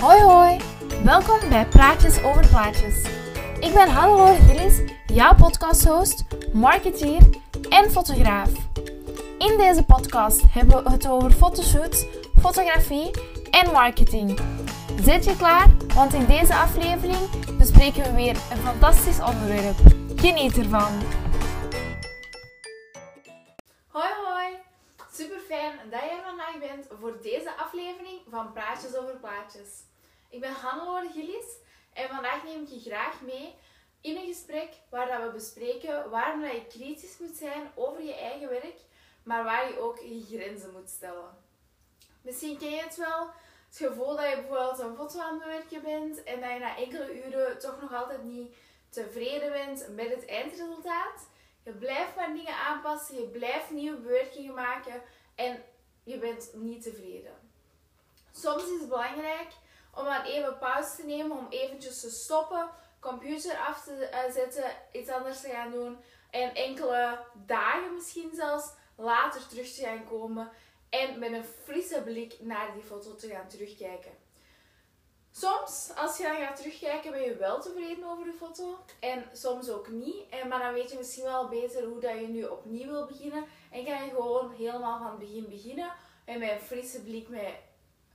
Hoi hoi, welkom bij Praatjes over Plaatjes. Ik ben Hannelore Gillis, jouw podcasthost, marketeer en fotograaf. In deze podcast hebben we het over fotoshoots, fotografie en marketing. Zit je klaar? Want in deze aflevering bespreken we weer een fantastisch onderwerp. Geniet ervan! Voor deze aflevering van Praatjes over Plaatjes. Ik ben Hannelore Gillis en vandaag neem ik je graag mee in een gesprek waar dat we bespreken waarom dat je kritisch moet zijn over je eigen werk, maar waar je ook je grenzen moet stellen. Misschien ken je het wel, het gevoel dat je bijvoorbeeld een foto aan het bewerken bent en dat je na enkele uren toch nog altijd niet tevreden bent met het eindresultaat. Je blijft maar dingen aanpassen, je blijft nieuwe bewerkingen maken en je bent niet tevreden. Soms is het belangrijk om dan even pauze te nemen, om eventjes te stoppen, computer af te eh, zetten, iets anders te gaan doen en enkele dagen misschien zelfs later terug te gaan komen en met een frisse blik naar die foto te gaan terugkijken. Soms, als je dan gaat terugkijken, ben je wel tevreden over de foto. En soms ook niet. En, maar dan weet je misschien wel beter hoe dat je nu opnieuw wil beginnen. En kan je gewoon helemaal van het begin beginnen. En met een frisse blik, met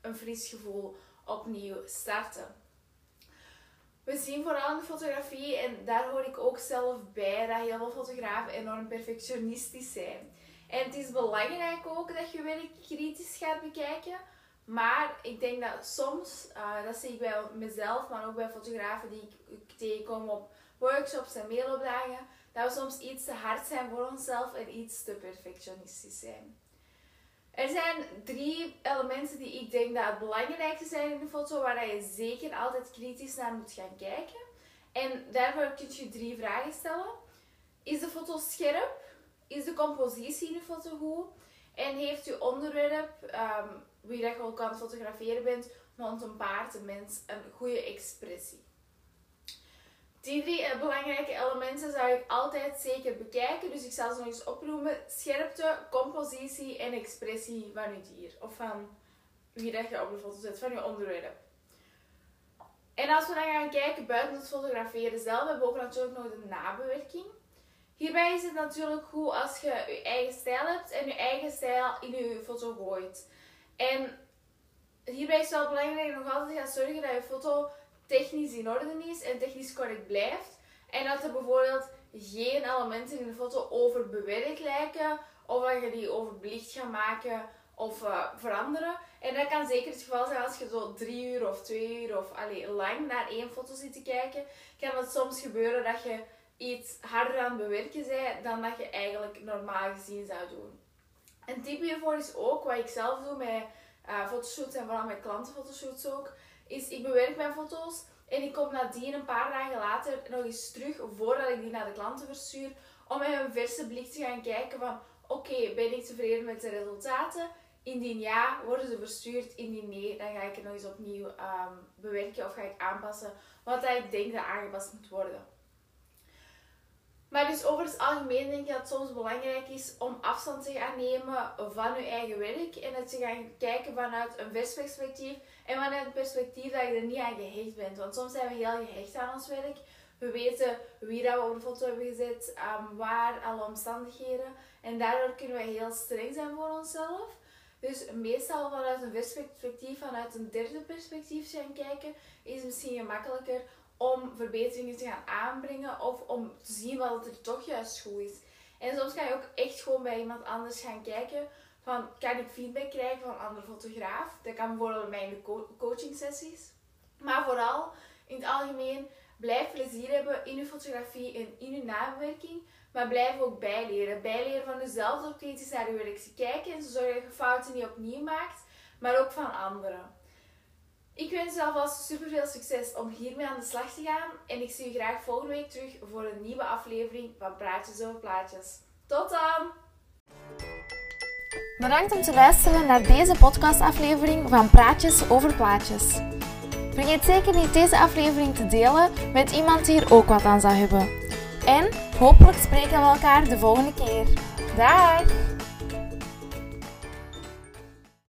een fris gevoel opnieuw starten. We zien vooral in de fotografie, en daar hoor ik ook zelf bij, dat heel veel fotografen enorm perfectionistisch zijn. En het is belangrijk ook dat je werk kritisch gaat bekijken. Maar ik denk dat soms, uh, dat zie ik bij mezelf, maar ook bij fotografen die ik tegenkom op workshops en mailopdagen, dat we soms iets te hard zijn voor onszelf en iets te perfectionistisch zijn. Er zijn drie elementen die ik denk dat het belangrijkste zijn in een foto, waar je zeker altijd kritisch naar moet gaan kijken. En daarvoor kun je drie vragen stellen. Is de foto scherp? Is de compositie in de foto goed? En heeft uw onderwerp, um, wie dat je ook aan het fotograferen bent, rond een paard, een mens, een goede expressie? Die drie eh, belangrijke elementen zou ik altijd zeker bekijken. Dus ik zal ze nog eens opnoemen. Scherpte, compositie en expressie van je dier. Of van wie dat je op de foto zet, van je onderwerp. En als we dan gaan kijken buiten het fotograferen zelf, hebben we ook natuurlijk nog de nabewerking. Hierbij is het natuurlijk goed als je je eigen stijl hebt en je eigen stijl in je foto gooit. En hierbij is het wel belangrijk nog altijd gaan zorgen dat je foto technisch in orde is en technisch correct blijft. En dat er bijvoorbeeld geen elementen in de foto overbewerkt lijken, of dat je die overbelicht gaat maken of uh, veranderen. En dat kan zeker het geval zijn als je zo drie uur of twee uur of allee, lang naar één foto zit te kijken. Kan het soms gebeuren dat je iets harder aan het bewerken bent dan dat je eigenlijk normaal gezien zou doen. Een tip hiervoor is ook, wat ik zelf doe met uh, fotoshoots en vooral met klantenfotoshoots ook, is ik bewerk mijn foto's en ik kom nadien een paar dagen later nog eens terug voordat ik die naar de klanten verstuur om met een verse blik te gaan kijken van oké, ben ik tevreden met de resultaten? Indien ja, worden ze verstuurd. Indien nee, dan ga ik het nog eens opnieuw um, bewerken of ga ik aanpassen wat ik denk dat aangepast moet worden. Maar dus over het algemeen denk ik dat het soms belangrijk is om afstand te gaan nemen van je eigen werk. En dat je gaan kijken vanuit een vers perspectief. En vanuit het perspectief dat je er niet aan gehecht bent. Want soms zijn we heel gehecht aan ons werk. We weten wie dat we op de foto hebben gezet, um, waar, alle omstandigheden. En daardoor kunnen we heel streng zijn voor onszelf. Dus meestal vanuit een vers perspectief, vanuit een derde perspectief gaan kijken, is misschien gemakkelijker om verbeteringen te gaan aanbrengen of om te zien wat er toch juist goed is. En soms kan je ook echt gewoon bij iemand anders gaan kijken van kan ik feedback krijgen van een andere fotograaf. Dat kan bijvoorbeeld bij mijn coaching sessies. Maar vooral in het algemeen blijf plezier hebben in je fotografie en in je nabewerking. Maar blijf ook bijleren. Bijleren van jezelf door kritisch naar je werk te kijken en zo zorg dat je fouten niet opnieuw maakt, maar ook van anderen. Ik wens je alvast super veel succes om hiermee aan de slag te gaan. En ik zie je graag volgende week terug voor een nieuwe aflevering van Praatjes over Plaatjes. Tot dan! Bedankt om te luisteren naar deze podcastaflevering van Praatjes over Plaatjes. Vergeet zeker niet deze aflevering te delen met iemand die hier ook wat aan zou hebben. En hopelijk spreken we elkaar de volgende keer. Dag!